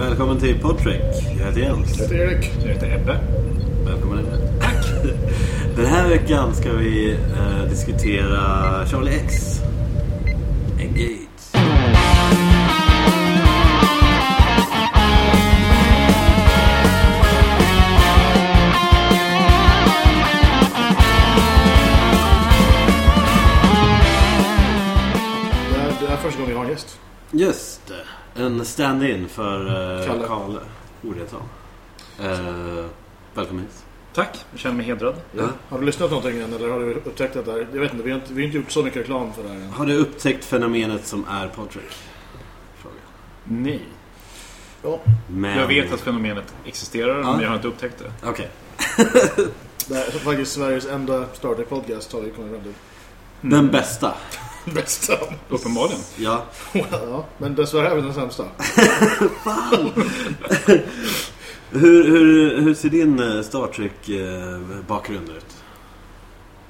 Välkommen till Podtrek. Jag heter Jens. Jag heter Erik. Jag heter Ebbe. Välkommen Ebbe. Tack. Den här veckan ska vi eh, diskutera Charlie X. Engage. Det här, är första gången vi har en gäst. Just det. En stand-in för eh, Kalle. Kalle Oredsson. Eh, välkommen hit. Tack, jag känner mig hedrad. Ja. Har du lyssnat någonting än eller har du upptäckt att det här? Jag vet inte, vi har inte, vi har inte gjort så mycket reklam för det här än. Har du upptäckt fenomenet som är Podtrek? Fråga. Nej. Ja, Men... Jag vet att fenomenet existerar, Ja. men jag har inte upptäckt det. Okej. det här är faktiskt Sveriges enda Star Trek podcast har vi kommit fram till. Den bästa. Bästa. Uppenbarligen. Ja. ja, men dessvärre även den sämsta. Hur, hur, hur ser din eh, Star Trek-bakgrund ut?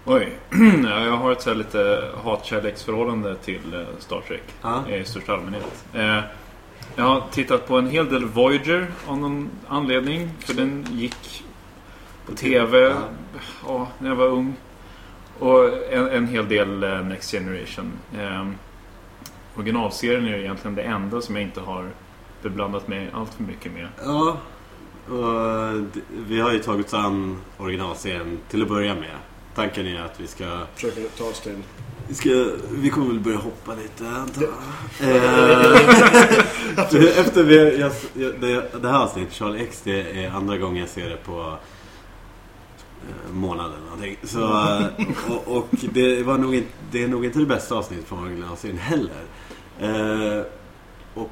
Oj. Ja, jag har ett så här lite hatkärleksförhållande till eh, Star Trek Ja. i största allmänhet. Eh, Jag har tittat på en hel del Voyager av någon anledning. För den gick på TV Ja. ja, när jag var ung. Och en, en hel del eh, Next Generation. Eh, originalserien är egentligen det enda som jag inte har beblandat mig allt för mycket med. Ja, och vi har ju tagit oss an originalserien till att börja med. Tanken är att vi ska... Försöker ta oss till. Vi, ska, vi kommer väl börja hoppa lite, antar jag. Eh, Efter vi, jag, jag, det, det här avsnittet, Charlie X, det är andra gången jag ser det på månaden. eller någonting. Så, eh, och, och det, var nog inte, det är nog inte det bästa avsnittet från originalserien heller. Eh, och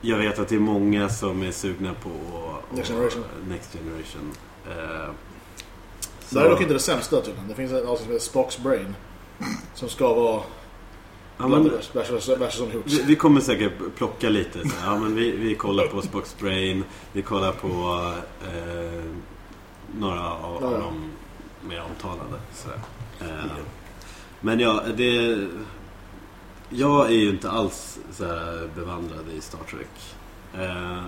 jag vet att det är många som är sugna på Next Generation. Next Generation. Eh, Det här är dock inte det sämsta tydligen. Det finns ett avsnitt som heter Spock's Brain. Som ska vara ja, men, vi, vi kommer säkert plocka lite. Så, ja, men vi, vi kollar på Spock's Brain. Vi kollar på eh, några av, av de mer omtalade. Så, eh, men ja, det... Jag är ju inte alls så här bevandrad i Star Trek. Eh,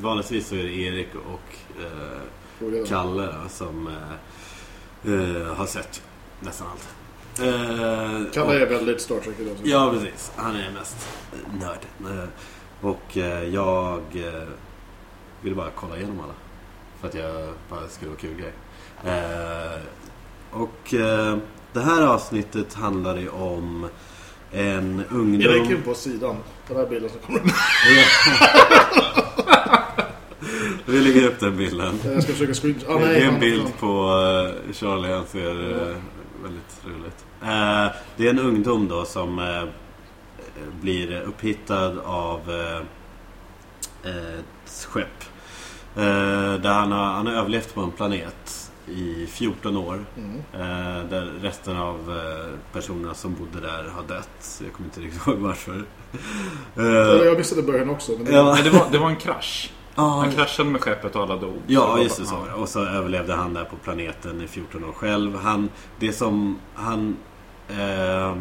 vanligtvis så är det Erik och eh, Kalle då, som eh, eh, har sett nästan allt. Eh, Kalle är väldigt Star Trek idag. Ja, precis. Han är mest nörd. Eh, Och jag vill bara kolla igenom alla. För att jag bara skulle vara kul grej. Eh, Och eh, det här avsnittet handlar ju om en ungdom... Jag lägger in på sidan. Den här bilden som kommer upp. Vi lägger upp den bilden. Jag ska försöka screen... Ah, det nej, är en bild på eh, Charlie. Han ser eh, väldigt roligt. Eh, det är en ungdom då som blir upphittad av ett skepp. Eh, där han har, han har överlevt på en planet i 14 år. Mm. Eh, där resten av eh, personerna som bodde där har dött. Jag kommer inte riktigt ihåg varför. Eller Eh, Jag missade början också. Men det... Ja. Nej, det var, det var en krasch. ah, Han kraschade med skeppet och alla dog. Ja, Så just det. Så. ja. Och så överlevde han där på planeten i 14 år själv. Han, det som han... Eh,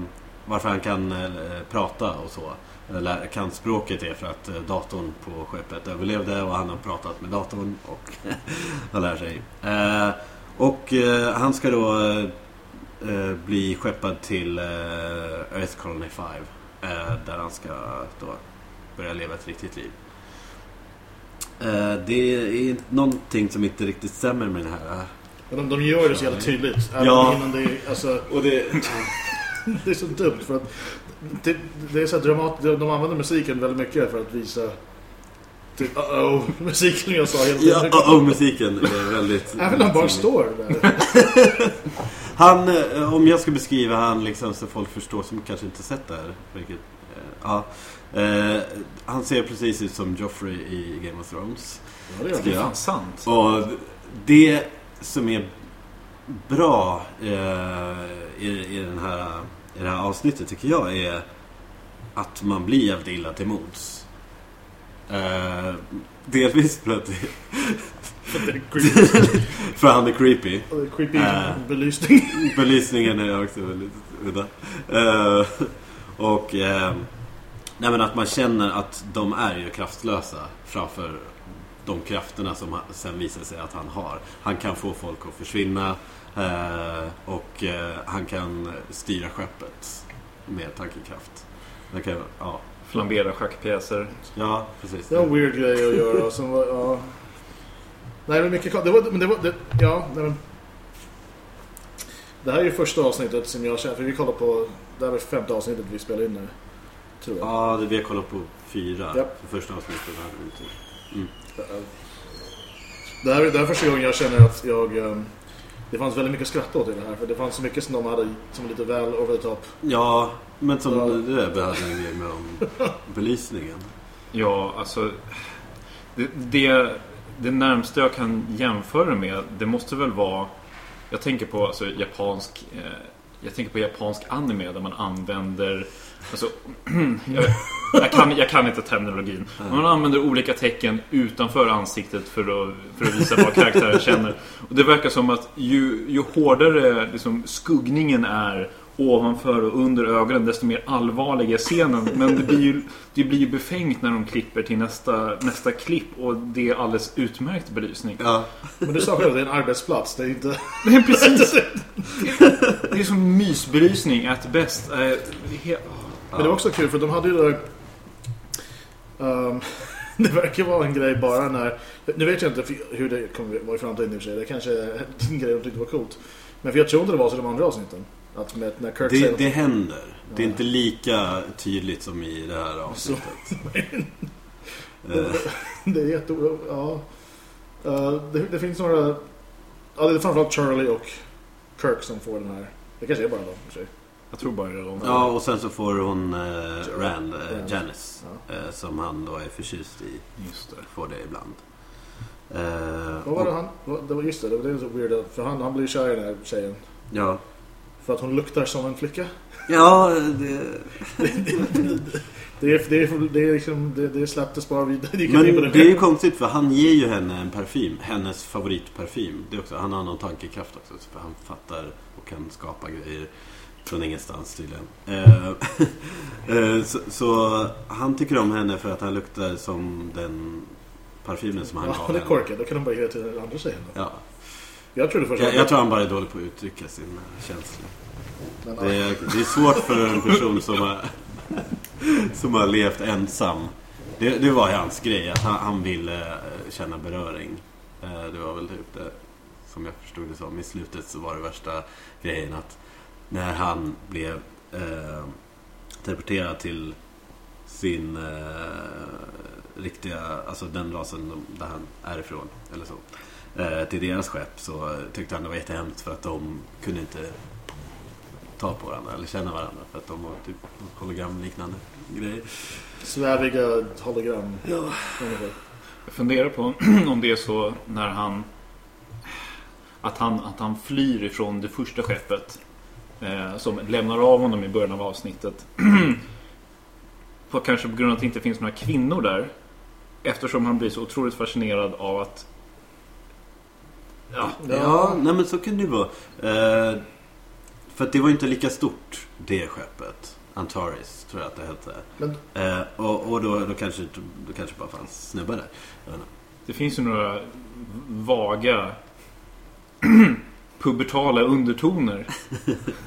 varför han kan eh, prata och så. Eller kan språket är för att eh, datorn på skeppet överlevde och han har pratat med datorn och har lärt sig. Eh, och eh, han ska då eh, eh, bli skeppad till eh, Earth Colony 5. Eh, där han ska då börja leva ett riktigt liv. Eh, det är någonting som inte riktigt stämmer med den här. De, de gör det så jävla tydligt. Ja. innan det alltså, Och det... det är så dumt för att det, det är så här dramat, de använder musiken väldigt mycket för att visa typ, uh-oh, musiken jag sa hela Ja, och musiken är väldigt... Även han bara står där. Han, eh, om jag ska beskriva han liksom så folk förstår som kanske inte sett det här. Vilket, eh, ja. Eh, han ser precis ut som Joffrey i Game of Thrones. Ja, det Det är han. fan sant. Och det som är bra eh, i, i, den här, i det här avsnittet tycker jag är att man blir jävligt illa till mods. Eh, delvis för att Det för han är creepy. creepy Äh. belysning. Belysningen är också väldigt udda. Eh, och, eh, Nej men att man känner att de är ju kraftlösa framför de krafterna som sen visar sig att han har. Han kan få folk att försvinna och eh, han kan styra skeppet med tankekraft. Det kan, ja. Flambera schackpjäser. ja, precis. Det var en weird grej att göra. Sen var, ja. Nej, men mycket det var, men det var, det, ja, nej, men. Det här är ju första avsnittet som jag känner, för vi kollar på, det här är femte avsnittet vi spelar in nu. Tror jag. Ja, det vi har kollat på fyra. Japp. För första avsnittet hade vi inte. Det här, är- det här är första gången jag känner att jag... ehm, Det fanns väldigt mycket skratt åt i det här. För det fanns så mycket som de hade som var lite väl over the top. Ja, men som Ja. det där behövde en grej med om belysningen. Ja, alltså... Det, det, det närmaste jag kan jämföra med, det måste väl vara... Jag tänker på alltså, japansk... Eh, jag tänker på japansk anime där man använder... Alltså, jag, jag, kan, jag kan inte terminologin. Man använder olika tecken utanför ansiktet för att, för att visa vad karaktären känner. Och det verkar som att ju, ju hårdare liksom, skuggningen är ovanför och under ögonen desto mer allvarlig är scenen. Men det blir ju, det blir ju befängt när de klipper till nästa, nästa klipp och det är alldeles utmärkt belysning. Ja, Men du sa själv att det är en arbetsplats. Det är inte... Men precis! Det är som mysbelysning at best. Men det var också kul för de hade ju det ehm, det verkar vara en grej bara när... Nu vet jag inte hur det kommer vara i framtiden i och för sig. Det kanske är en grej de tyckte var coolt. Men för jag tror inte det var så i de andra avsnitten. Att med, när Kirk säger det, att- det händer. Det är inte lika tydligt som i det här avsnittet. Det är jätte... Ja. Eh, det, det finns några... Ja, det är framförallt Charlie och Kirk som får den här... Det kanske är bara de i och för sig. Jag tror bara det är de. Ja, och sen så får hon eh, Rand, eh, Ja. Janice, eh, som han då är förtjust i. Just det. Får det ibland. Eh, Vad var det och- han... Det var just det, det var det så weird. För han, han blir kär i den här tjejen. Ja, För att hon luktar som en flicka. ja det, Det är, det är, det är liksom... Det, det släpptes bara vid... Det men det är ju konstigt för han ger ju henne en parfym. Hennes favoritparfym. Det är också, han har någon tankekraft också. För han fattar och kan skapa grejer från ingenstans tydligen. Eh, eh, så, så han tycker om henne för att han luktar som den parfymen som han Ja, gav det är korkat. Då kan de bara ge till andra tjejen. Ja. Jag först Jag, jag tror han bara är dålig på att uttrycka sina känslor. Men, Det är, det är svårt för en person som har, som har levt ensam. Det, det var hans grej, att han, han ville eh, känna beröring. Eh, Det var väl typ det, som jag förstod det som. I slutet så var det värsta grejen att när han blev eh, teleporterad till sin eh, riktiga, alltså den rasen där han är ifrån, eller så. Eh, till deras skepp så tyckte han det var jättehemskt för att de kunde inte ta på varandra eller känna varandra för att de var typ hologramliknande grejer. Sväviga hologram. Ja. Jag funderar på om det är så när han att han, att han flyr ifrån det första skeppet eh, som lämnar av honom i början av avsnittet. på, kanske på grund av att det inte finns några kvinnor där. Eftersom han blir så otroligt fascinerad av att Ja, Ja, nej men så kan det ju vara. Eh, för att det var ju inte lika stort, det skeppet. Antares, tror jag att det hette. Men Eh, och och då, då, kanske, då kanske bara fanns snubbar där. Det finns ju några vaga pubertala undertoner.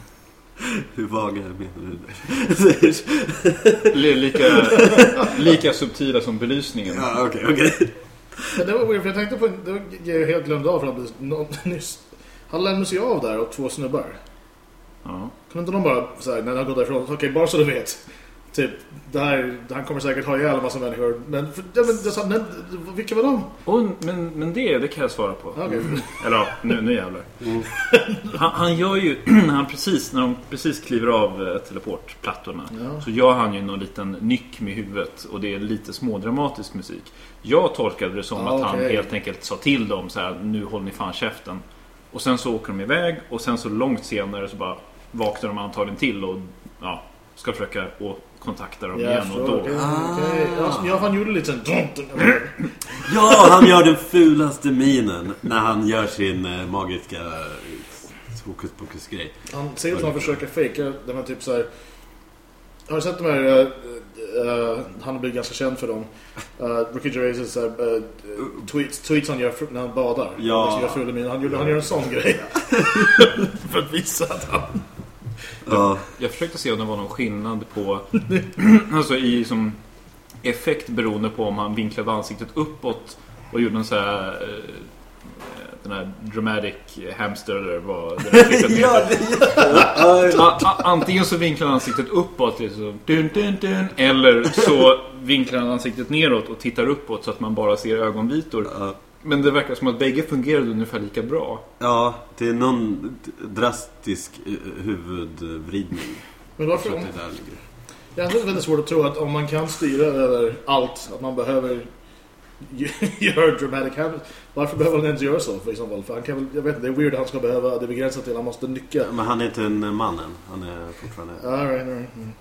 Hur vaga menar du? Li- Lika, lika subtila som belysningen. ja, okej, okej. Men det var weird, för jag tänkte på det var jag helt glömde av för att nyss. Han lämnades ju av där och två snubbar. Ja. Kan inte de bara såhär, när han går därifrån, okej bara så du vet. Typ, det här, han kommer säkert ha ihjäl en massa människor. Men, för, ja, men det, sa- men, vilka var de? Och, men, men det, det kan jag svara på. Okej. Eller ja, nu, nu jävlar. Han, han gör ju, när, han precis, när de precis kliver av eh, teleportplattorna Ja. så gör han ju någon liten nyck med huvudet och det är lite smådramatisk musik. Jag tolkade det som Ah, att han okej. helt enkelt sa till dem så här: nu håller ni fan käften. Och sen så åker de iväg och sen så långt senare så bara vaknar de antagligen till och ja, ska försöka å- kontakta dem Ja, igen. Och så, då, okej, Ah. okej. Ja, Ja, han gjorde lite sån... Ja, han gör den fulaste minen när han gör sin eh, magiska eh, hokus pokus grej. Han ser ut som att han försöker fejka den här typ såhär... har du sett de här... Uh, uh, han har blivit ganska känd för dem. Uh, Ricky Gervais uh, tweets, tweets han gör när han badar. Ja. Liksom gör full min. Han, gör, han gör en sån grej. för att visa att han... Ja. Jag försökte se om det var någon skillnad på alltså i som effekt beroende på om han vinklade ansiktet uppåt och gjorde en så här eh, den här dramatic hamster eller vad ja, det, A- a- Antingen så vinklar han ansiktet uppåt liksom, dun, dun, dun, eller så vinklar han ansiktet neråt och tittar uppåt så att man bara ser ögonvitor. Men det verkar som att bägge fungerade ungefär lika bra. ja, det är någon drastisk eh, huvudvridning. Men varför... att det där ligger. Jag har väldigt svårt att tro att om man kan styra över allt, att man behöver göra dramatic hand. Varför behöver han inte göra så för exempel? För han kan väl, jag vet inte, det är weird att han ska behöva, det är begränsat till att han måste nycka. Men han är inte en man än. Han är fortfarande All right, all right. Mm.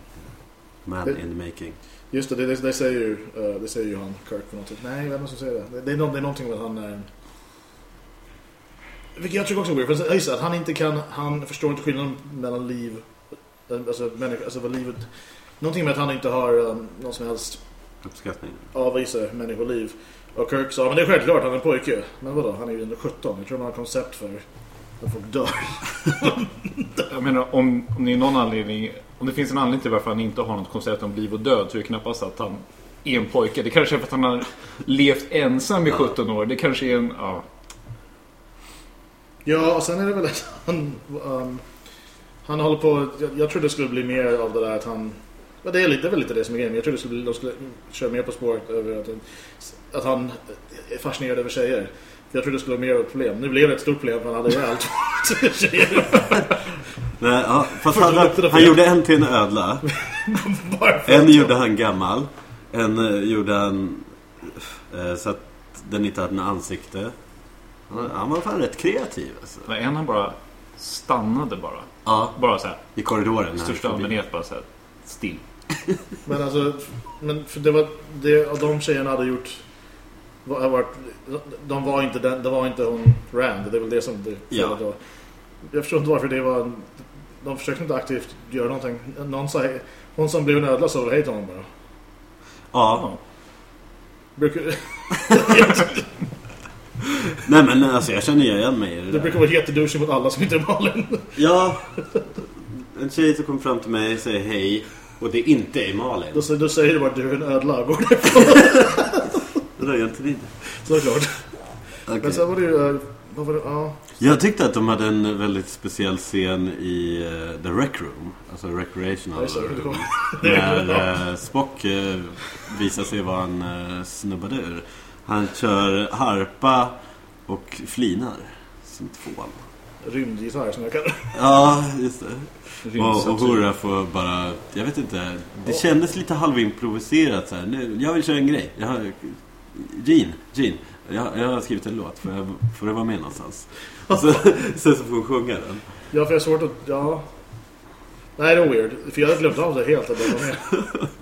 Man Det- in the making. Just det, det, säger ju uh, det säger ju han Kirk på något sätt. Nej, vem som säger det? Det, det, är, det är någonting med att han en... Vilket jag tycker också är weird. För just att han inte kan, han förstår inte skillnaden mellan liv, alltså människa, alltså vad livet... Någonting med att han inte har um, någon som helst Uppskattning. avvisa människoliv. Och Kirk sa, men det är självklart, han är en pojke. Men vadå, han är ju ändå 17. Jag tror man har koncept för att folk dör. Jag menar, om, om det är någon anledning... Om det finns en anledning till varför han inte har något koncept om liv och död så är det knappast att han är en pojke. Det kanske är för att han har levt ensam i 17 år. Det kanske är en... Ja. Ja, och sen är det väl att han... Um, han håller på... Jag, jag tror det skulle bli mer av det där att han... Det är, lite, väl lite det som är grejen. Jag tror det skulle bli, de skulle köra mer på spåret över att, att han är fascinerad över tjejer. Jag tror det skulle vara mer av ett problem. Nu blev det ett stort problem för han hade ihjäl två tjejer. Nej, ja, fast han, han gjorde en till en ödla. En gjorde han gammal. En eh, gjorde han eh, så att den inte hade en ansikte. Han, han var fan rätt kreativ alltså. Men En han bara stannade bara. Ja, Bara så här, i korridoren. i största förbi. allmänhet bara så här, still. Men alltså, men för det var det av de tjejerna hade gjort var, har varit, de var inte den, det var inte hon Rand, det är väl det som det Ja. var. Jag förstår inte varför det var en, de försökte inte aktivt göra någonting. Någon sa hon som blev en ödla sa väl hej till honom bara. Ja, Brukar, nej men alltså jag känner igen mig i det där. brukar vara jättedouchigt mot alla som inte är Malin. Ja, en tjej som kommer fram till mig och säger hej. Och det inte är Malin. Då, då säger du bara du är en ödla, går därifrån. Är inte det. Såklart. Okej. Men sen var det ju, eh, vad var det, ja. Jag tyckte att de hade en väldigt speciell scen i eh, The Rec Room. Alltså Recreational Ja, Room. När eh, Spock uh, visar sig vara en uh, snubbadur. Han kör harpa och flinar. Som tvål. Rymdgitarr som jag kallar det. Ja, just det. Och, och. Hurra får bara, jag vet inte. Det kändes lite halvimproviserat så här. Nu, jag vill köra en grej. Jag har, Gene, Gene. Jag, jag har skrivit en låt. Får jag, får jag vara med någonstans? Och så, sen så får hon sjunga den. Ja, för jag har svårt att... Ja. Nej, det var weird. För jag hade glömt av det helt att det var med.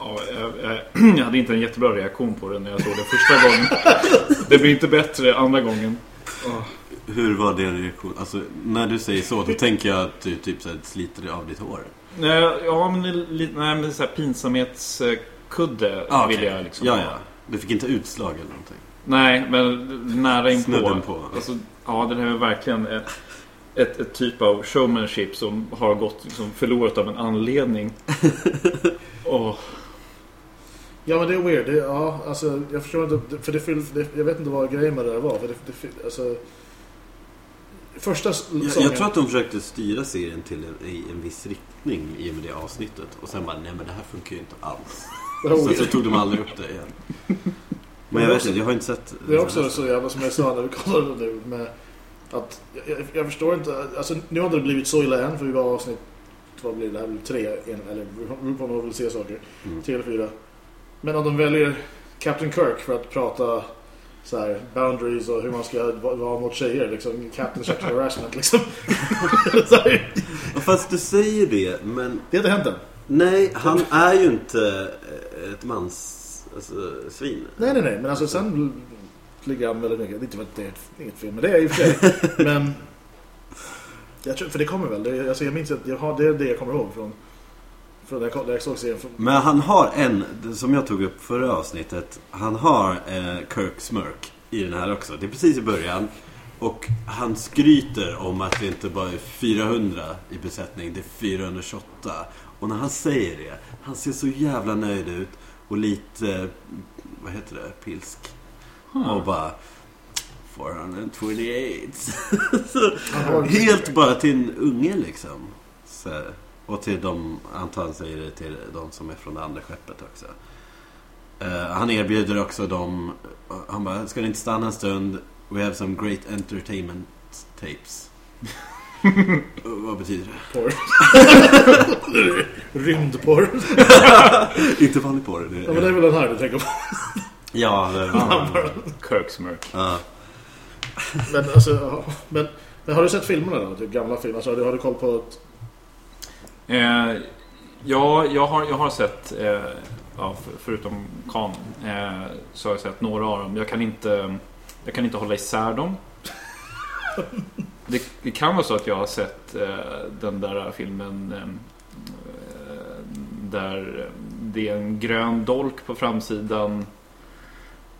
Ja, jag, jag, jag hade inte en jättebra reaktion på det när jag såg det första gången. Det blir inte bättre andra gången. Hur var din reaktion? Alltså, när du säger så, då tänker jag att du typ så här, sliter av ditt hår. Nej, ja, men är nej, men så här pinsamhetskudde Ah, okej. vill jag liksom Ja, ha. ja. Du fick inte utslag eller någonting. Nej, men nära inpå. Snudden på. Alltså, ja, det här är verkligen ett, ett, ett typ av showmanship som har gått liksom, förlorat av en anledning. Åh, Ja, men det är weird. Det, ja, alltså, jag förstår inte. För det, det Jag vet inte vad grejen med det där var. För det, det, alltså, första Jag, jag tror att de försökte styra serien till en, i en viss riktning i och med det avsnittet. Och sen bara, nej men det här funkar ju inte alls. Det Sen så tog de aldrig upp det igen. Men jag vet inte, jag har inte sett... Det är också så jävla som jag sa när vi kollade nu med att jag, jag förstår inte, alltså nu hade det blivit så illa än för vi var avsnitt, vad blir det, det här tre, en, eller på om man vill se saker, Mm. tre eller fyra. Men om de väljer Captain Kirk för att prata så här, boundaries och hur man ska va- vara mot tjejer, liksom, Captain Sexual Harassment liksom. Fast du säger det, men det har inte hänt än. nej, han är ju inte ett mans... Alltså, svin. Nej, nej, nej, men alltså sen ligger han väldigt mycket, det är inte det inget fel med det i och för sig, men jag tror, för det kommer väl, det, alltså jag minns att jag har, det är det jag kommer ihåg från Från när jag, såg serien. Men han har en, som jag tog upp förra avsnittet. Han har eh, Kirk Smurk i den här också. Det är precis i början. Och han skryter om att det inte bara är 400 i besättning, det är 428. Och när han säger det, han ser så jävla nöjd ut och lite, eh, vad heter det, pilsk. Och bara 428. så, Han har- helt bara till en unge liksom. Så, och till de, antar han säger det till de som är från det andra skeppet också. Eh, han erbjuder också dem, han bara, ska ni inte stanna en stund? We have some great entertainment tapes. Vad betyder det? porr. Rymdporr. inte vanlig porr. Det, Ja, men det är väl den här du tänker på. ja, det, Han bara, Kirksmurk. ja. men, alltså, ja, men, men har du sett filmerna då? Typ gamla filmer? Alltså, har, du, har du koll på... Ett, Eh, ja, jag har, jag har sett, eh, ja, för, förutom Khan, eh, så har jag sett några av dem. Jag kan inte, jag kan inte hålla isär dem. Det, det kan vara så att jag har sett eh, den där filmen eh, eh, där det är en grön dolk på framsidan.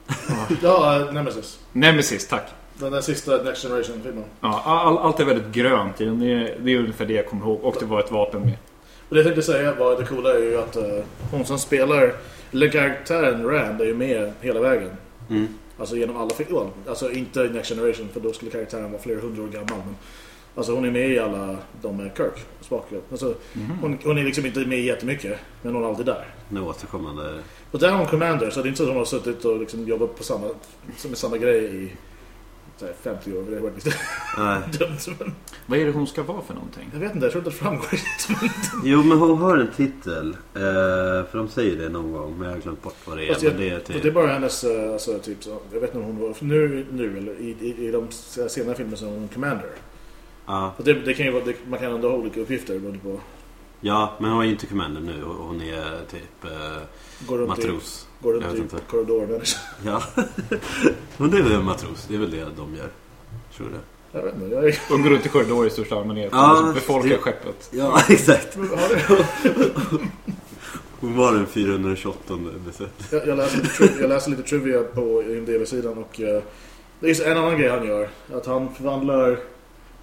ja, Nemesis. Nemesis, tack. Den där sista Next Generation-filmen. Ja, all, allt är väldigt grönt i den. Det är, det är ungefär det jag kommer ihåg. Och det var ett vapen med. Och det jag tänkte säga var det coola är ju att uh, hon som spelar, eller karaktären Rand är ju med hela vägen. Mm. Alltså genom alla filmer. Alltså inte Next Generation för då skulle karaktären vara flera hundra år gammal. Men, alltså hon är med i alla de med Kirk. Spock. Alltså, hon, hon är liksom inte med jättemycket. Men hon är alltid där. Nu återkommande. Och där har hon Commander så det är inte så att hon har suttit och liksom jobbat på samma, med samma grej i 50 år. Det har varit. Men Vad är det hon ska vara för någonting? jag vet inte, jag tror inte det framgår. Jo, men hon har en titel. Eh, för de säger det någon gång, men jag har glömt bort vad det är. Fast jag- Men det är För det är bara hennes, eh, alltså, typ så, jag vet inte om hon var, nu, nu eller i, i, i de senare filmerna är hon Commander. Ja, Och det, det kan ju vara, det, man kan ändå ha olika uppgifter beroende på, ja, men hon är inte commander nu. Hon är typ eh, går matros. i, går runt i inte. korridormänniska. Ja. hon är väl en matros. Det är väl det de gör. Tror du? Jag vet inte, jag är... De går runt i korridorer i största allmänhet. Ja, Ja, befolkar det- skeppet. Ja, exakt. Hon var den 428 besättning. Jag, jag, läser lite, tri- jag läser lite trivia på IMDB-sidan och eh, det är så en annan grej han gör. Att han förvandlar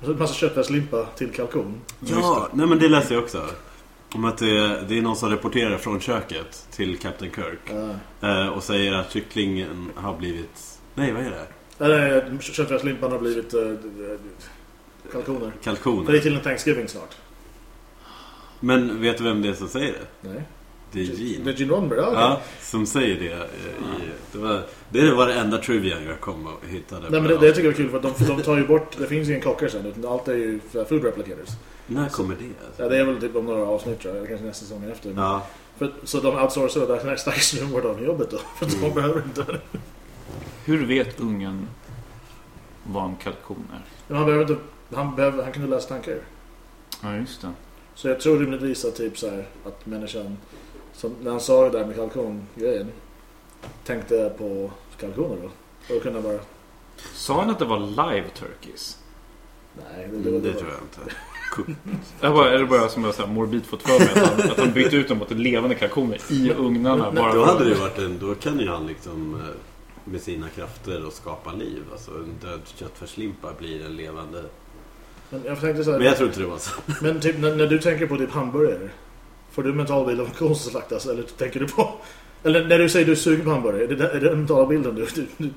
en massa köttfärslimpa till kalkon. Ja, nej men det läste jag också. Om att det, det är någon som rapporterar från köket till Captain Kirk. Uh, Eh, och säger att kycklingen har blivit... Nej, vad är det? eller köttfärslimpan har blivit uh, kalkoner. För det är Kalkoner. till en Thanksgiving snart. Men vet du vem det är som säger det? Nej. Det är Det är Gene. Gene Roddenberry, ja, okej. Ja, som säger det. eh, I, det, var, det var det enda trivian jag kom och hittade. Nej men det, det tycker jag är kul för att de, de tar ju bort, det finns ju ingen kockar sen utan allt är ju food replicators. När kommer det? Ja, det är väl typ om några avsnitt tror jag, kanske nästa säsong efter. Ja, För, så de outsourcar det här stackars humordagen-jobbet då. För de behöver inte. Hur vet ungen vad en kalkon är? Men han behöver inte, han, behöver, han kunde läsa tankar. Ja, just det. Så jag tror rimligtvis att typ så här, att människan, som, när han sa det där med kalkon-grejen, tänkte på kalkoner då. Och kunna bara, Sa han att det var live turkeys? nej det, det, det, var- det tror jag inte. Det bara, är det bara som jag morbid fått för mig att han, att han bytt ut dem mot levande kalkoner i ugnarna? Bara Då hade det ju varit en, då kan ju han liksom eh, med sina krafter och skapa liv. Alltså en död köttfärslimpa blir en levande... Men jag tänkte så här, Men jag tror inte det var så. Men typ när, när du tänker på typ hamburgare Får du mental bild av en ko som slaktas eller tänker du på Eller när du säger du är sugen på hamburgare Är det, är det den mentala bilden du... du, du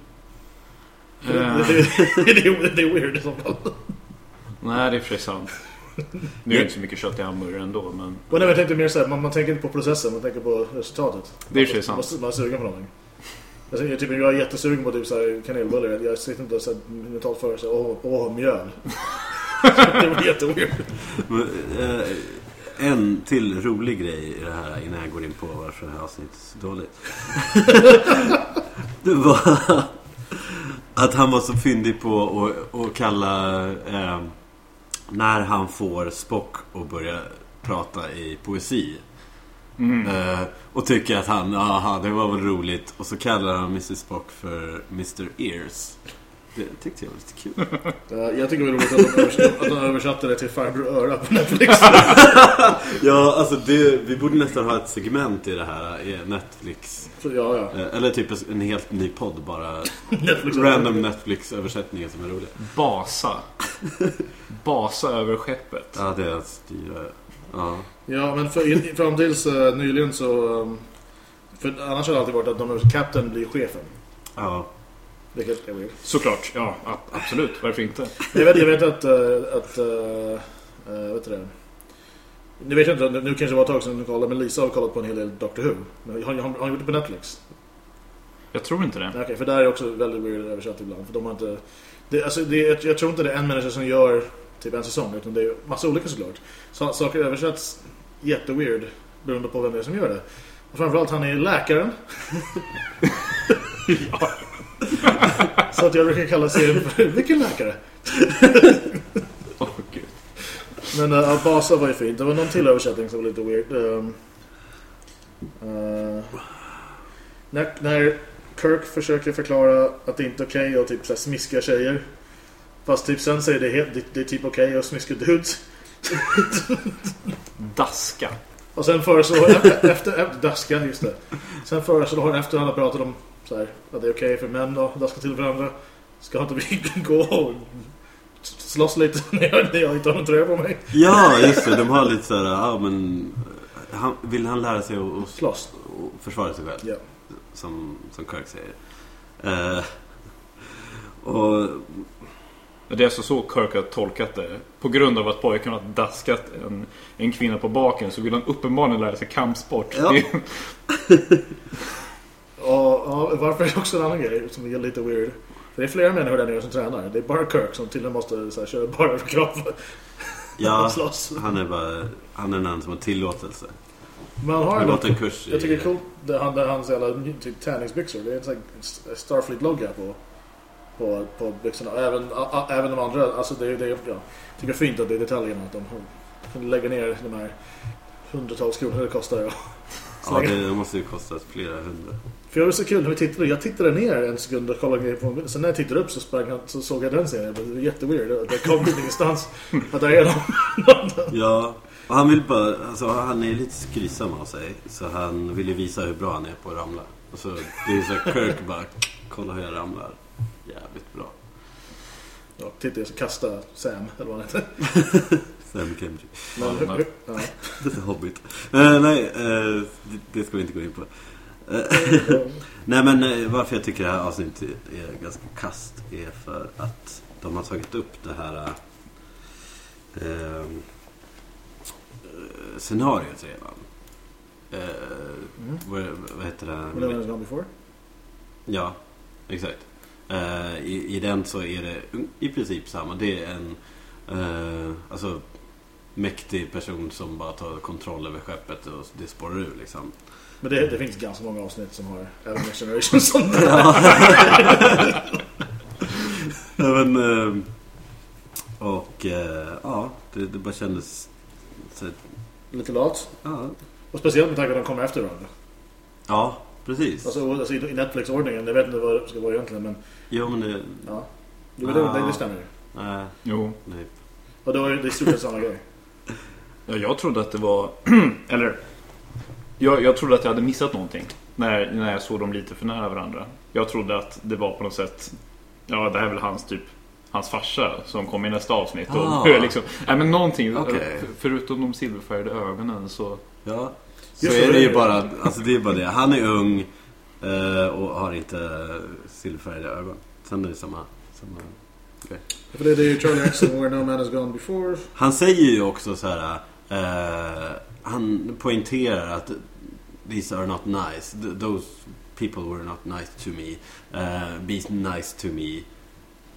det, Eh, det, det, är- det är weird i så fall nej, det är för sig sant. Nu är det inte så mycket kött i hamburgare ändå, men... Men nej, jag tänkte mer såhär, man, man tänker inte på processen Man tänker på resultatet Det är och för sig Man, sant. man är sugen på någonting Alltså, jag, typ, jag är jättesugen på typ såhär kanelbullar Jag, jag sitter inte och såhär mentalt för såhär, Åh, åh, mjöl Det var jätteweird Men, eh, en till rolig grej i det här innan jag går in på varför det här avsnittet är så dåligt. det var att han var så fyndig på att, att kalla eh, när han får Spock att börja prata i poesi. Mm. Eh, och tycker att han, aha, det var väl roligt. Och så kallar han Mrs Spock för Mr Ears. Det tyckte jag var lite kul. Eh, jag tycker det var roligt att de, översatte, att de översatte det till Farbror Öra på Netflix. Ja, alltså det, vi borde nästan ha ett segment i det här i Netflix. Så, ja, ja. Eh, Eller typ en helt ny podd bara. Netflix Random Netflix-översättningar som är roliga. Basa. Basa över skeppet. Ja, det är att styra. Ja. Ja, men för, in, fram tills uh, nyligen så... Um, för annars har det alltid varit att de, kapten blir chefen. Ja. Vilket är weird. Såklart, ja absolut. Varför inte? Jag vet, jag vet att... Uh, att uh, uh, vet du det? Nu vet jag inte, nu kanske det var ett tag sedan du kollade, men Lisa har kollat på en hel del Doctor Who. Men Har, har, har hon gjort det på Netflix? Jag tror inte det. Okej, för där är också väldigt weird översatt ibland. För de har inte... Det, alltså, det, jag, jag tror inte det är en människa som gör typ en säsong, utan det är massa olika såklart. Så, saker översätts jätteweird beroende på vem det är som gör det. Och framförallt han är läkaren. Så att jag brukar kalla serien för Vilken läkare? Gud. Men uh, Basa var ju fint. Det var någon till översättning som var lite weird. Um, uh, när, när Kirk försöker förklara att det inte är okej att typ så här, smiska tjejer. Fast typ sen säger det, helt, det, det är typ okej att smiska dudes. Daska. Och sen föreslår efter, efter, efter daska, just det. Sen föreslår efter att han har pratat om så här, att det är okej för män att daska till varandra. Ska inte vi gå och slåss lite när jag, när jag inte har någon tröja på mig? ja, just det. De har lite såhär, ja men... Han, vill han lära sig att, att, Slåss. att försvara sig själv? Ja. Som, som Kirk säger. Eh, och Det är alltså så Kirk har tolkat det. På grund av att pojken har daskat en, en kvinna på baken så vill han uppenbarligen lära sig kampsport. Ja. Det, Och, ja, varför är det också en annan grej som är lite weird. För det är flera människor där nere som tränar. Det är bara Kirk som tydligen måste så här, köra bara överkropp. ja, han är bara... Han är den enda som har tillåtelse. Man har Har ändå, gått en kurs i... jag tycker det är coolt det, han, det, hans jävla typ, träningsbyxor. Det är en Starfleet-logga på, på, på byxorna. Och Även, a, a, även de andra. Alltså det, det, ja, jag tycker fint att det är detaljerna. Att de lägga ner de här hundratals kronor det kostar. Ja. Ja, det måste ju kosta flera hundra. För det var så kul när vi tittade. Jag tittade ner en sekund och kollade på en Sen när jag tittade upp så, sprang så såg jag den serien. Det var jätteweird. Det kom ingenstans. Att det är någon. Ja, och han vill bara... Alltså han är lite skrytsam av sig. Så han vill ju visa hur bra han är på att ramla. Och så, det är så Kirk bara... Kolla hur jag ramlar. Jävligt bra. Ja, tittade jag så kastade Sam, eller vad han heter. Sam. Men, Ja. Lite Hobbit. Eh, nej, eh, det, ska vi inte gå in på. Eh, nej men varför jag tycker det här avsnittet är ganska kast är för att de har tagit upp det här eh, scenariot redan. Eh, Mm. vad, vad heter det? Var gone before. Ja, exakt. Eh, i, I den så är det i princip samma. Det är en eh, alltså, mäktig person som bara tar kontroll över skeppet och det spårar ur liksom. Men det, det finns ganska många avsnitt som har även Next Generation som Ja, men, eh, och ja, det, det bara kändes... Så, lite lat. ja, Och speciellt med tanke på att de kommer efter varandra. ja, precis. Alltså, alltså i Netflix-ordningen. Jag vet inte vad det ska vara egentligen, men jo, men det... ja. Jo, men det, det, Ah. det stämmer ju. Nej, jo. nej. Och då är det i stort sett samma grej. Ja, jag trodde att det var... Eller... Jag, jag trodde att jag hade missat någonting. När, när jag såg dem lite för nära varandra. Jag trodde att det var på något sätt... Ja, det här är väl hans typ... Hans farsa som kom i nästa avsnitt. Ah. Och liksom, nej men någonting. För- Förutom de silverfärgade ögonen så... Ja. Så Just är det. ju bara, alltså det är bara det. Han är ung eh, och har inte silverfärgade ögon. Sen är det samma, samma grej. För det, är ju Charlie Axel, Where No Man Has Gone Before. Han säger ju också så här. Eh, han poängterar att these are not nice. Th- Those people were not nice to me. Eh, be nice to me.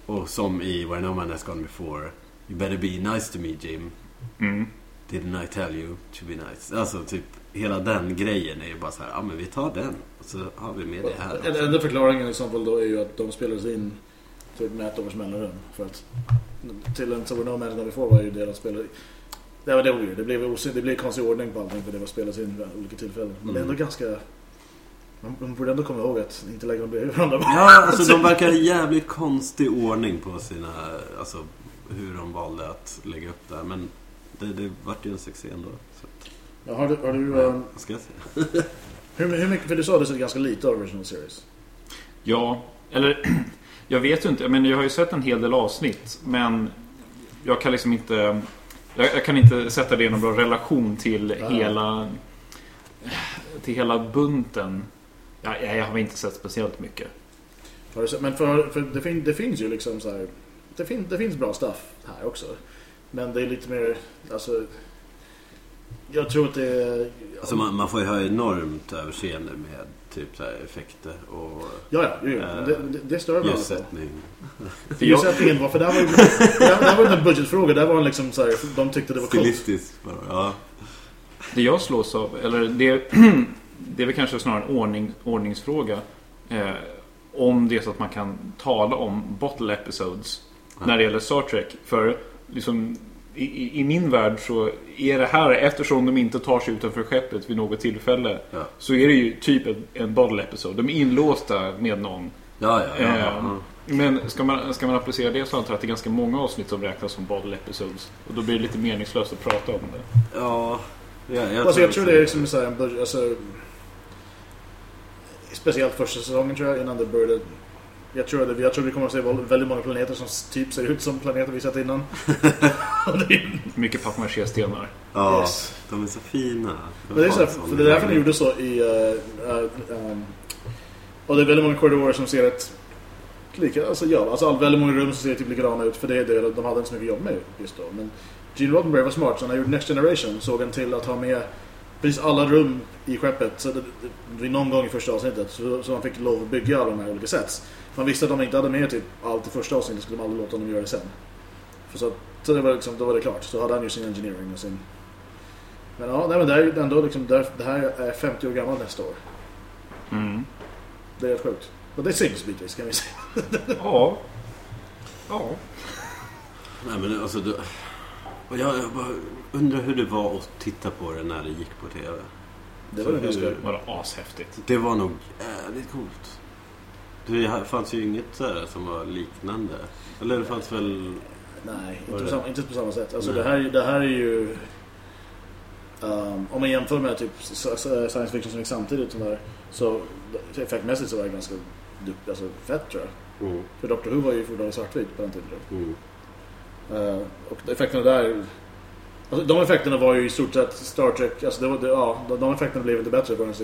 Och som i Where No Man Has Gone Before. You better be nice to me Jim. Mm. Didn't I tell you to be nice? Alltså typ hela den grejen är ju bara så här. Ja men vi tar den. Och så har vi med det här också. enda förklaringen i så fall då är ju att de spelades in typ med ett års mellanrum. För att till en Where No Man Has Gone Before var ju deras spelare. Det var det weird. Det blev, det blev konstig ordning på allting för det var spelas in vid olika tillfällen. Men det är ändå Mm. ganska Man, man borde ändå komma ihåg att inte lägga dem bredvid varandra. Ja, alltså de verkar ha jävligt konstig ordning på sina... Alltså hur de valde att lägga upp det här. Men det, det vart ju en succé ändå. Så, Ja, har du, har du, ja, eh, vad ska jag säga? hur, hur mycket, för du sa att du sett ganska lite av original series. Ja, eller jag vet ju inte. Men jag har ju sett en hel del avsnitt. Men jag kan liksom inte... Jag, jag kan inte sätta det i någon bra relation till Ja. hela... Till hela bunten. Ja, jag, har inte sett speciellt mycket. Men för, för det, fin, det finns ju liksom så här, det, fin, det finns bra stuff här också. Men det är lite mer, alltså... Jag tror att det är... Alltså man, man får ju ha enormt överseende med typ så här effekter och Ja, ja, jo. Men det, det, det stör mig i alla fall. ljussättning. Ljussättningen var, för det här var ju var ju en budgetfråga. Där var liksom så här, de tyckte det var coolt. Stilistiskt bara. Ja. det jag slås av, eller det, det är väl kanske snarare en ordning, ordningsfråga. Eh, om det är så att man kan tala om bottle episodes när det gäller Star Trek. För liksom, i, i- i min värld så är det här, eftersom de inte tar sig utanför skeppet vid något tillfälle, Ja. så är det ju typ en, en bottle episode. De är inlåsta med någon. Ja, ja, ja. Eh, ja. Men ska man, ska man applicera det så antar jag att det är ganska många avsnitt som räknas som bottle episodes. Och då blir det lite meningslöst att prata om det. ja. ja jag, Alltså, jag tror det är liksom så här en budget, alltså, Speciellt första säsongen tror jag, innan det började. Jag tror, att det, jag tror vi kommer att se väldigt många planeter som typ ser ut som planeter vi sett innan. Är, Mycket pappmaché-stenar. Ja, Yes. de är så fina. Men det är, så här, för det är därför de gjorde så i... Uh, uh, um, och det är väldigt många korridorer som ser ett... Lika, alltså ja, alltså all- väldigt många rum som ser typ likadana ut för det är det de hade inte så mycket jobb med just då. Men Gene Roddenberry var smart så när han gjorde Next Generation såg han till att ha med precis alla rum i skeppet. Så det, det, det, någon gång i första avsnittet så, så han fick lov att bygga alla de här olika sets. Man visste att om de inte hade med typ allt i första avsnittet skulle de aldrig låta dem göra det sen. För så, så det var liksom, då var det klart. Så hade han ju sin engineering och sin... Men ja, nej, men det är ju ändå liksom, det här- det här är 50 år gammalt nästa år. Mm. Det är helt sjukt. Och det syns bitvis kan vi säga. Ja. Ja. Nej men alltså du... Och jag, jag bara undrar hur det var att titta på det när det gick på TV. Det var ganska... hur- Var ashäftigt. Det var nog jävligt coolt. Det fanns ju inget så här som var liknande. Eller det fanns väl... Nej, inte på, samma, inte på samma sätt. Alltså Nej. det här, det här är ju... Um, om man jämför med typ science fiction som gick samtidigt som där, så effektmässigt så var det ganska alltså, fett tror jag. Mm, För Doctor Who var ju fortfarande svartvit på den tiden. mm. Uh, och effekterna där... Alltså, de effekterna var ju i stort sett Star Trek. Alltså det var, det, ja, de, effekterna blev inte bättre förrän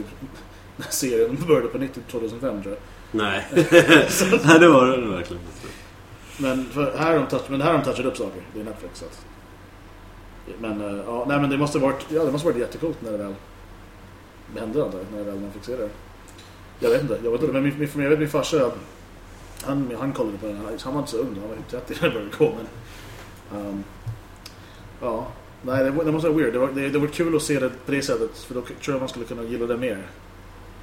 när serien började på 90 2005 tror jag. Nej. Nej, det var det verkligen inte. Men, för här har de touch, men här har de touchat upp saker. Det är Netflix. Så att. Men, eh, ja, nej, men det måste varit, ja, det måste varit jättecoolt när det väl hände. Antar när det väl man fick se det. Jag vet inte. Jag vet inte men min, min, jag vet min farsa. Han, han kollade på den. Han var inte så ung. Han var ju 30 när det började gå. Men, ehm, ja. Nej, det, det måste vara weird. Det var, det, det var kul att se det på det sättet. För då tror jag man skulle kunna gilla det mer.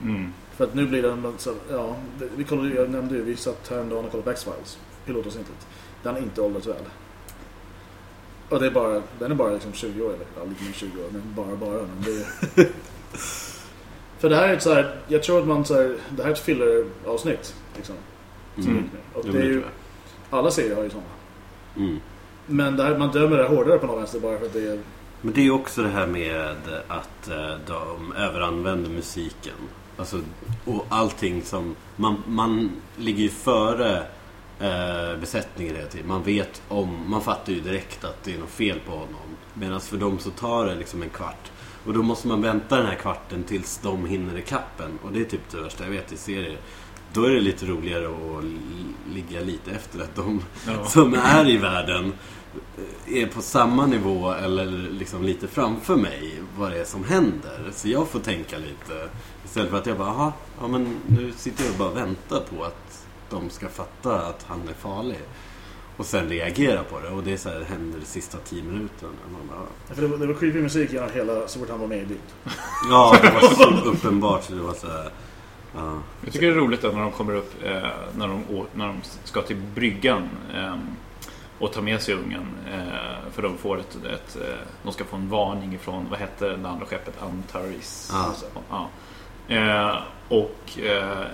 Mm. För att nu blir det en så, ja, det- vi kollade, jag nämnde ju, vi satt häromdagen och kollade på X-Files, pilotavsnittet. Den har inte åldrats väl. Och det är bara, den är bara liksom 20 år, eller ja, lite mer än 20 år, men bara bara. Men det är... För det här är ett så här, jag tror att man så här, det här är ett filler-avsnitt. Liksom, som Mm. och det är ju, alla serier har ju sådana. Mm. Men det här, man dömer det hårdare på något vänster bara för att det är... Men det är ju också det här med att eh, de överanvänder musiken. Alltså, och allting som... Man, man ligger ju före eh, besättningen hela tiden. Man vet om... Man fattar ju direkt att det är något fel på honom. Medan för dem så tar det liksom en kvart. Och då måste man vänta den här kvarten tills de hinner ikappen. Och det är typ det värsta jag vet i serier. Då är det lite roligare att li- ligga lite efter att de Ja. som är i världen eh, är på samma nivå eller liksom lite framför mig vad det är som händer. Så jag får tänka lite istället för att jag bara, aha, ja men nu sitter jag och bara väntar på att de ska fatta att han är farlig. Och sen reagera på det. Och det är så här, det händer de sista tio minuterna. Man bara, För det var, det var creepy musik genom hela, så fort han var med i bild. ja, det var så uppenbart. Så det var så här, ja. Jag tycker det är roligt när de kommer upp, eh, när, de, när de ska till bryggan eh, och tar med sig ungen. Eh, för de får ett, ett eh, de ska få en varning ifrån, vad hette det andra skeppet? Antares. Ja. Ja. Eh, och, eh,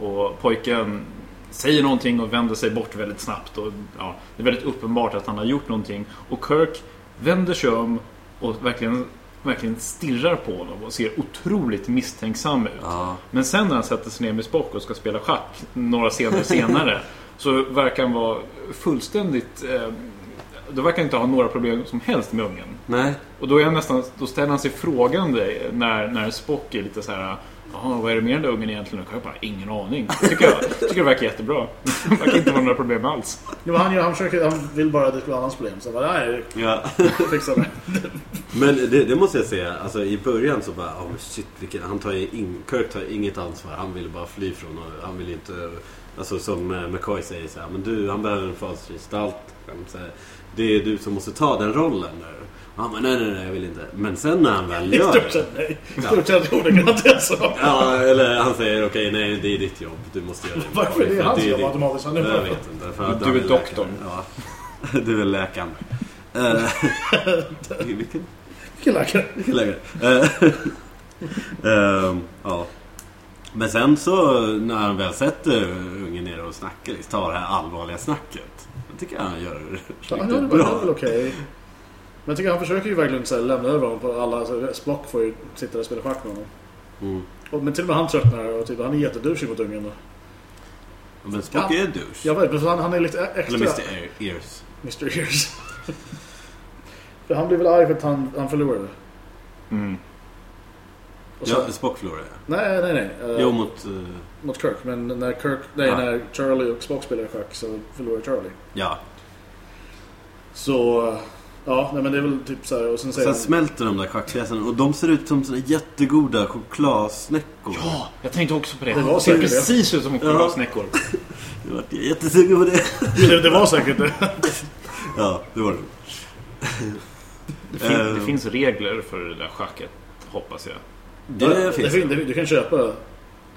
och pojken säger någonting och vänder sig bort väldigt snabbt. Och, ja, det är väldigt uppenbart att han har gjort någonting. Och Kirk vänder sig om och verkligen, verkligen stirrar på honom och ser otroligt misstänksam ut. Ja. Men sen när han sätter sig ner med Spock och ska spela schack några scener senare så verkar han vara fullständigt... Eh, då verkar han inte ha några problem som helst med ungen. Nej. Och då, är han nästan, då ställer han sig frågande när, när Spock är lite så här Jaha, vad är det med den där ungen egentligen? Och jag bara, ingen aning. Tycker jag, tycker det verkar jättebra. Det verkar inte vara några problem alls. Jo, han, han, försöker, han vill bara att det ska vara hans problem. Så han bara, nej, Ja. fixa det. Men det, det måste jag säga, alltså i början så bara, oh, shit, vilken, han tar ju in, Kirk tar inget ansvar. Han vill bara fly från och han vill inte, alltså som eh, McCoy säger så här, men du, han behöver en här, Det är du som måste ta den rollen. Där. Han bara, nej, nej, nej, jag vill inte. Men sen när han väl I gör stort det. sett nej. I stort sett ordagrant det så. Ja, eller han säger okej, nej, det är ditt jobb. Du måste göra det. Varför är det hans jobb automatiskt? Han är Jag vet inte. För att Du är doktorn. Ja. Du är läkaren. Eh, Vilken? Vilken läkare? Vilken läkare? Eh, ehm, ja. Men sen så när han väl sätter ungen ner och snackar, liksom, tar det här allvarliga snacket. Jag tycker han gör det Ja, riktigt gör det bra. väl okej. Men jag tycker han försöker ju verkligen så här, lämna över honom på alla. Alltså, Spock får ju sitta där och spela schack med honom. Mm. Och, men till och med han tröttnar och typ, han är jättedouchig mot ungen. Då. Men Spock Ja. är douche. Jag vet, men så han, han är lite e- extra... Eller Mr. Ear- Ears. Mr. Ears. för han blir väl arg för att han, han förlorade. Mm. Och så, Ja, Spock förlorar ja. Nej, nej, nej. eh, Jo, mot... eh, Mot Kirk. Men när Kirk... Nej, Ja. när Charlie och Spock spelar schack så förlorar Charlie. ja. Så... Ja, nej, men det är väl typ så här. Och sen säger Sen han... smälter de där schackpjäserna och de ser ut som såna jättegoda chokladsnäckor. Ja, jag tänkte också på det. Det var ser precis ut som chokladsnäckor. Jag vart jättesugen på det. det, det var säkert det. Ja, det var det. Det, fin- Eh. det finns regler för det där schacket, hoppas jag. Det finns det. fin- det. Du kan köpa...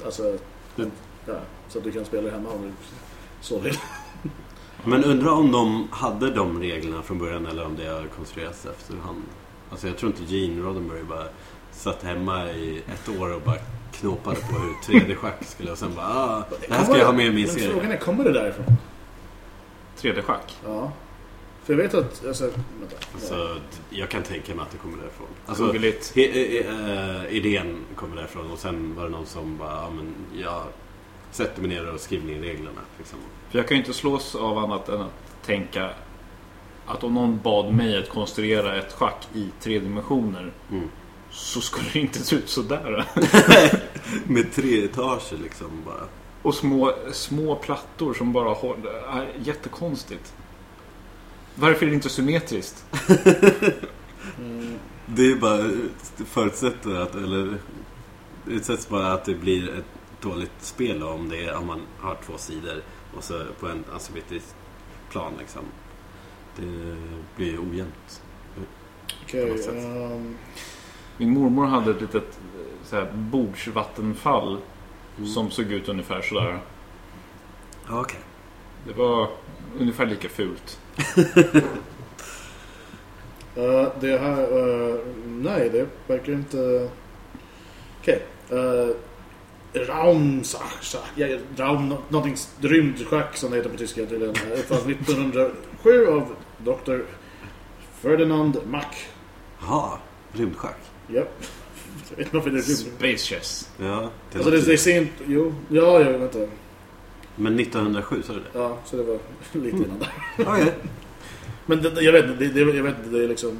Alltså... En, ja, så att du kan spela hemma om du så vill. Men undrar om de hade de reglerna från början eller om det har konstruerats efterhand. Alltså jag tror inte Gene Roddenberry bara satt hemma i ett år och bara knåpade på hur 3D-schack skulle och sen bara ah, det här ska jag ha med i min serie. frågan är, kommer det därifrån? 3D-schack. Ja. För jag vet att... Alltså, vänta. Alltså, jag kan tänka mig att det kommer därifrån. Alltså, Googligt. he, he, eh, idén kommer därifrån och sen var det någon som bara, ja men jag sätter mig ner och skriver ner reglerna. Liksom. För jag kan ju inte slås av annat än att tänka att om någon bad mig att konstruera ett schack i tre dimensioner Mm. så skulle det inte se ut sådär. Med tre etager liksom bara. Och små, små plattor som bara håller... Jättekonstigt. Varför är det inte symmetriskt? Mm, Det är bara, förutsätter att, eller det sätts bara att det blir ett dåligt spel om, det är, om man har två sidor och så på en asymmetrisk plan liksom. Det blir ju ojämnt. Okej. Något sätt. ehm, Min mormor hade ett litet eh, så här, bordsvattenfall Mm. som såg ut ungefär sådär. Ja, Okej. Det var ungefär lika fult. eh, det här... eh, nej, det verkar inte... Okej. Uh, Raumsach. Ja, Raum... Någonting... Rymdschack som det heter på tyska tydligen. Uppfanns 1907 av Dr. Ferdinand Mack. Jaha, rymdschack. Japp. Jag vet inte varför det är rymd. Space chess. Ja, det Alltså det, det är sent... Jo. Ja, ja, vänta. Men 1907 sa du det? Ja, så det var lite innan där. Okej. Men det, jag vet inte, det, det, jag vet inte, det är liksom...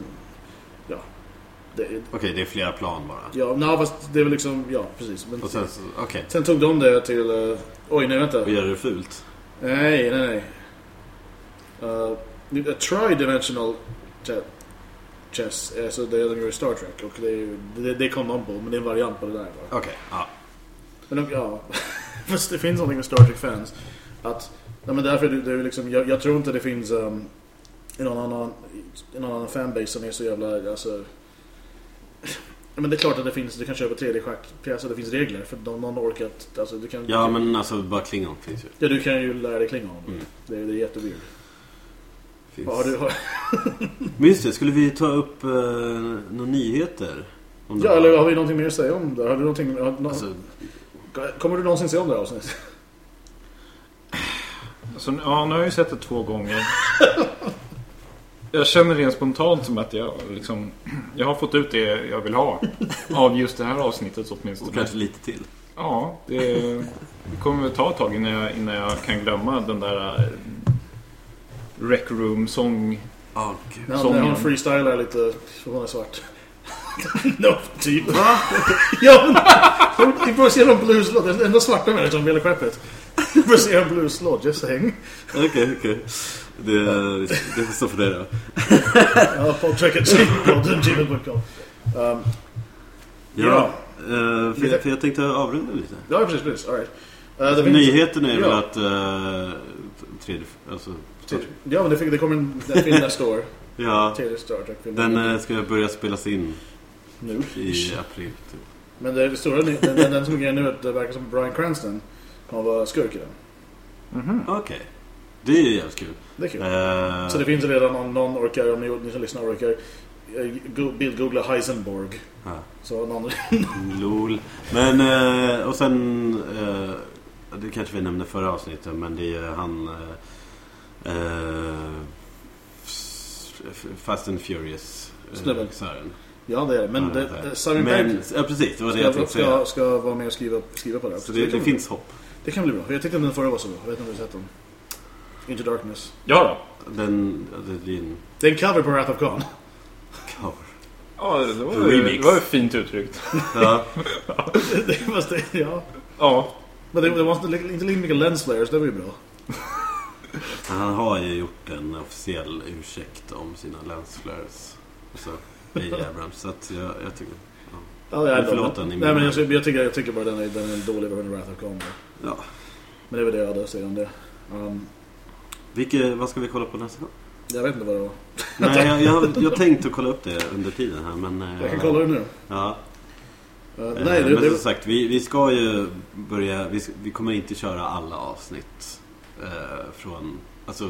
Okej, det är flera plan bara. ja, nej, fast det är väl liksom... Ja, precis. Men Och sen okej. sen tog de det till... eh, oj, nej, vänta. Och gör det fult? Nej, nej, nej. Uh, a tri-dimensional che- chess, alltså det är de gör i Star Trek. Och det, är, det, det kom de på, men det är en variant på det där. Bara. Okej, ja. Men de, ja, fast det finns någonting med Star Trek-fans. Att, nej men därför, är det, det liksom, jag, jag tror inte det finns um, i någon annan, någon annan fanbase som är så jävla, alltså... Men det är klart att det finns, du kan köpa 3D-schackpjäser, det finns regler för någon, någon orkat, alltså du kan... Ja, men alltså bara Klingon finns ju. Ja, du kan ju lära dig Klingon. Mm. Det, är- det är jätteweird. Finns. Ja, du, har, Men just det, skulle vi ta upp eh, några nyheter? Om Ja, var- eller har vi någonting mer att säga om det? Har du någonting... Har, nå- Alltså, kommer du någonsin se om det här avsnittet? Så, ja, nu har jag ju sett det två gånger. Jag känner rent spontant som att jag liksom... Jag har fått ut det jag vill ha. Av just det här avsnittet och åtminstone. kanske lite till. Ja, det, det kommer väl ta ett tag innan jag, innan jag kan glömma den där eh, Rec Room-sång. Ja, gud. När han, han freestylar lite, för hon är svart. no, typ. ja, men hon improviserar en blueslåt. Den enda svarta människan som spelar skeppet. Improviserar en blueslåt, just saying. Okej, okej. Det, det får stå för dig då. Ja, poddtracket, gmail.com. Um, Ja, eh, för, för jag tänkte avrunda lite. ja, precis, precis. All right. Uh, finns- Nyheten är väl Ja. att... Uh, tredje... Alltså, Ja, men det, fick, det kommer en film nästa år. ja, Tredje Star Trek-film. den eh, ska börja spelas in Nu. i april. Typ. Men det, det stora, den, den, den som är grejen nu är att det verkar som Bryan Cranston kommer vara skurk i den. Mhm. Okej. Det är ju jävligt kul. Det är kul. Eh, Så det finns redan om någon orkar, om ni, ni som lyssnar orkar, eh, go- bildgoogla Heisenborg. ja. Så någon... LOL. Men, eh, och sen... Eh, det kanske vi nämnde förra avsnittet, men det är han... Fast and Furious. Snubben. Ja, det är det. Men Ja, det, det, Simon Men, ja, precis. Det var det jag ska, tänkte säga. ska, ska vara med och skriva, skriva på det. Så det, det kan, finns hopp. Det kan bli bra. Jag tyckte den förra var så bra. Jag vet inte om du har sett den. Into Darkness. Ja då. Den... ja, Det en Det är en cover på Wrath of Khan. cover. Ja, det var, Remix. det var ju fint uttryckt. Ja. det, fast det, ja. Ja. Men det, det var inte, inte lika mycket lens flares, det var ju bra. Han har ju gjort en officiell ursäkt om sina lensflares. Alltså, i Abrams. Så att jag, jag tycker... Ja, jag, Förlåt den i Nej, men jag, jag, tycker, jag tycker bara den är, den är en dålig version av Wrath of Khan. Ja. Men det är väl det jag hade att säga om det. Um, Vilke, vad ska vi kolla på nästa gång? jag vet inte vad det var. Nej, jag, jag, jag tänkte kolla upp det under tiden här, men... eh, Jag kan kolla det nu. Ja. Uh, Eh, nej, det, men som sagt, vi, vi ska ju börja... Vi, vi kommer inte köra alla avsnitt eh, från... Alltså,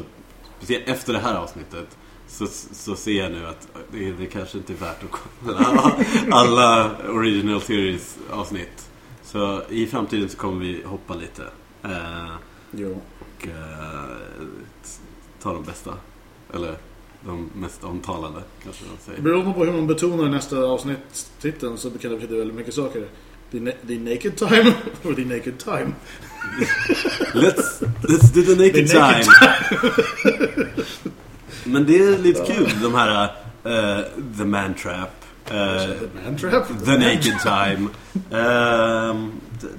efter det här avsnittet så, så ser jag nu att det, det kanske inte är värt att kolla alla, alla Original Series avsnitt. Så i framtiden så kommer vi hoppa lite. Eh, jo. och eh, ta de bästa. Eller de mest omtalade kanske man säger. Beroende på hur man betonar nästa avsnittstiteln så kan det betyda väldigt mycket saker. The, na- the Naked Time or The Naked Time. Let's, let's do the naked, The naked time. Men det är lite kul, de här eh, The Man Trap. Eh, The Naked Time. Ehm,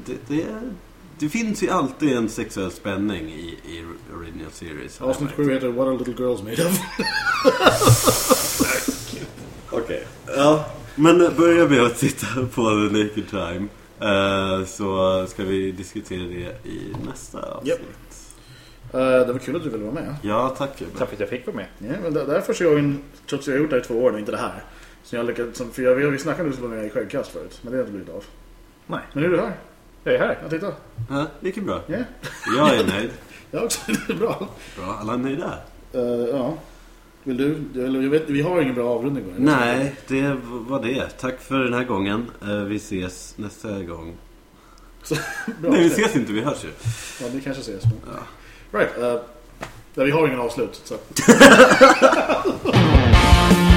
det, det, det, finns ju alltid en sexuell spänning i, i Original Series. Avsnitt märkt. 7 heter What are little girls made of? Okej. Ja. Men börja med att titta på The Naked Time. eh, så ska vi diskutera det i nästa avsnitt. Japp. Uh, det var kul att du ville vara med. Ja, tack. Tack för att jag fick vara med. Ja, men det, det här är första gången, trots att jag har gjort det här i två år, nu, inte det här. Så jag lyckats, som, för jag, vi, vi snackade vara med i skäggkast förut, men det har inte blivit av. Nej. Men nu är du här. Jag är här. Ja, titta. Ja, det gick ju bra. Ja, Jag är nöjd. jag också. Det är bra. Bra, alla är nöjda. Uh, ja. Vill du? Eller, jag vet, vi har ingen bra avrundning. Nej, det var det. Tack för den här gången. Eh, Vi ses nästa gång. Bra. Nej, vi ses inte. Vi hörs ju. Ja, vi kanske ses. Men... Ja. Right. Uh, ja, vi har ingen avslut. Så.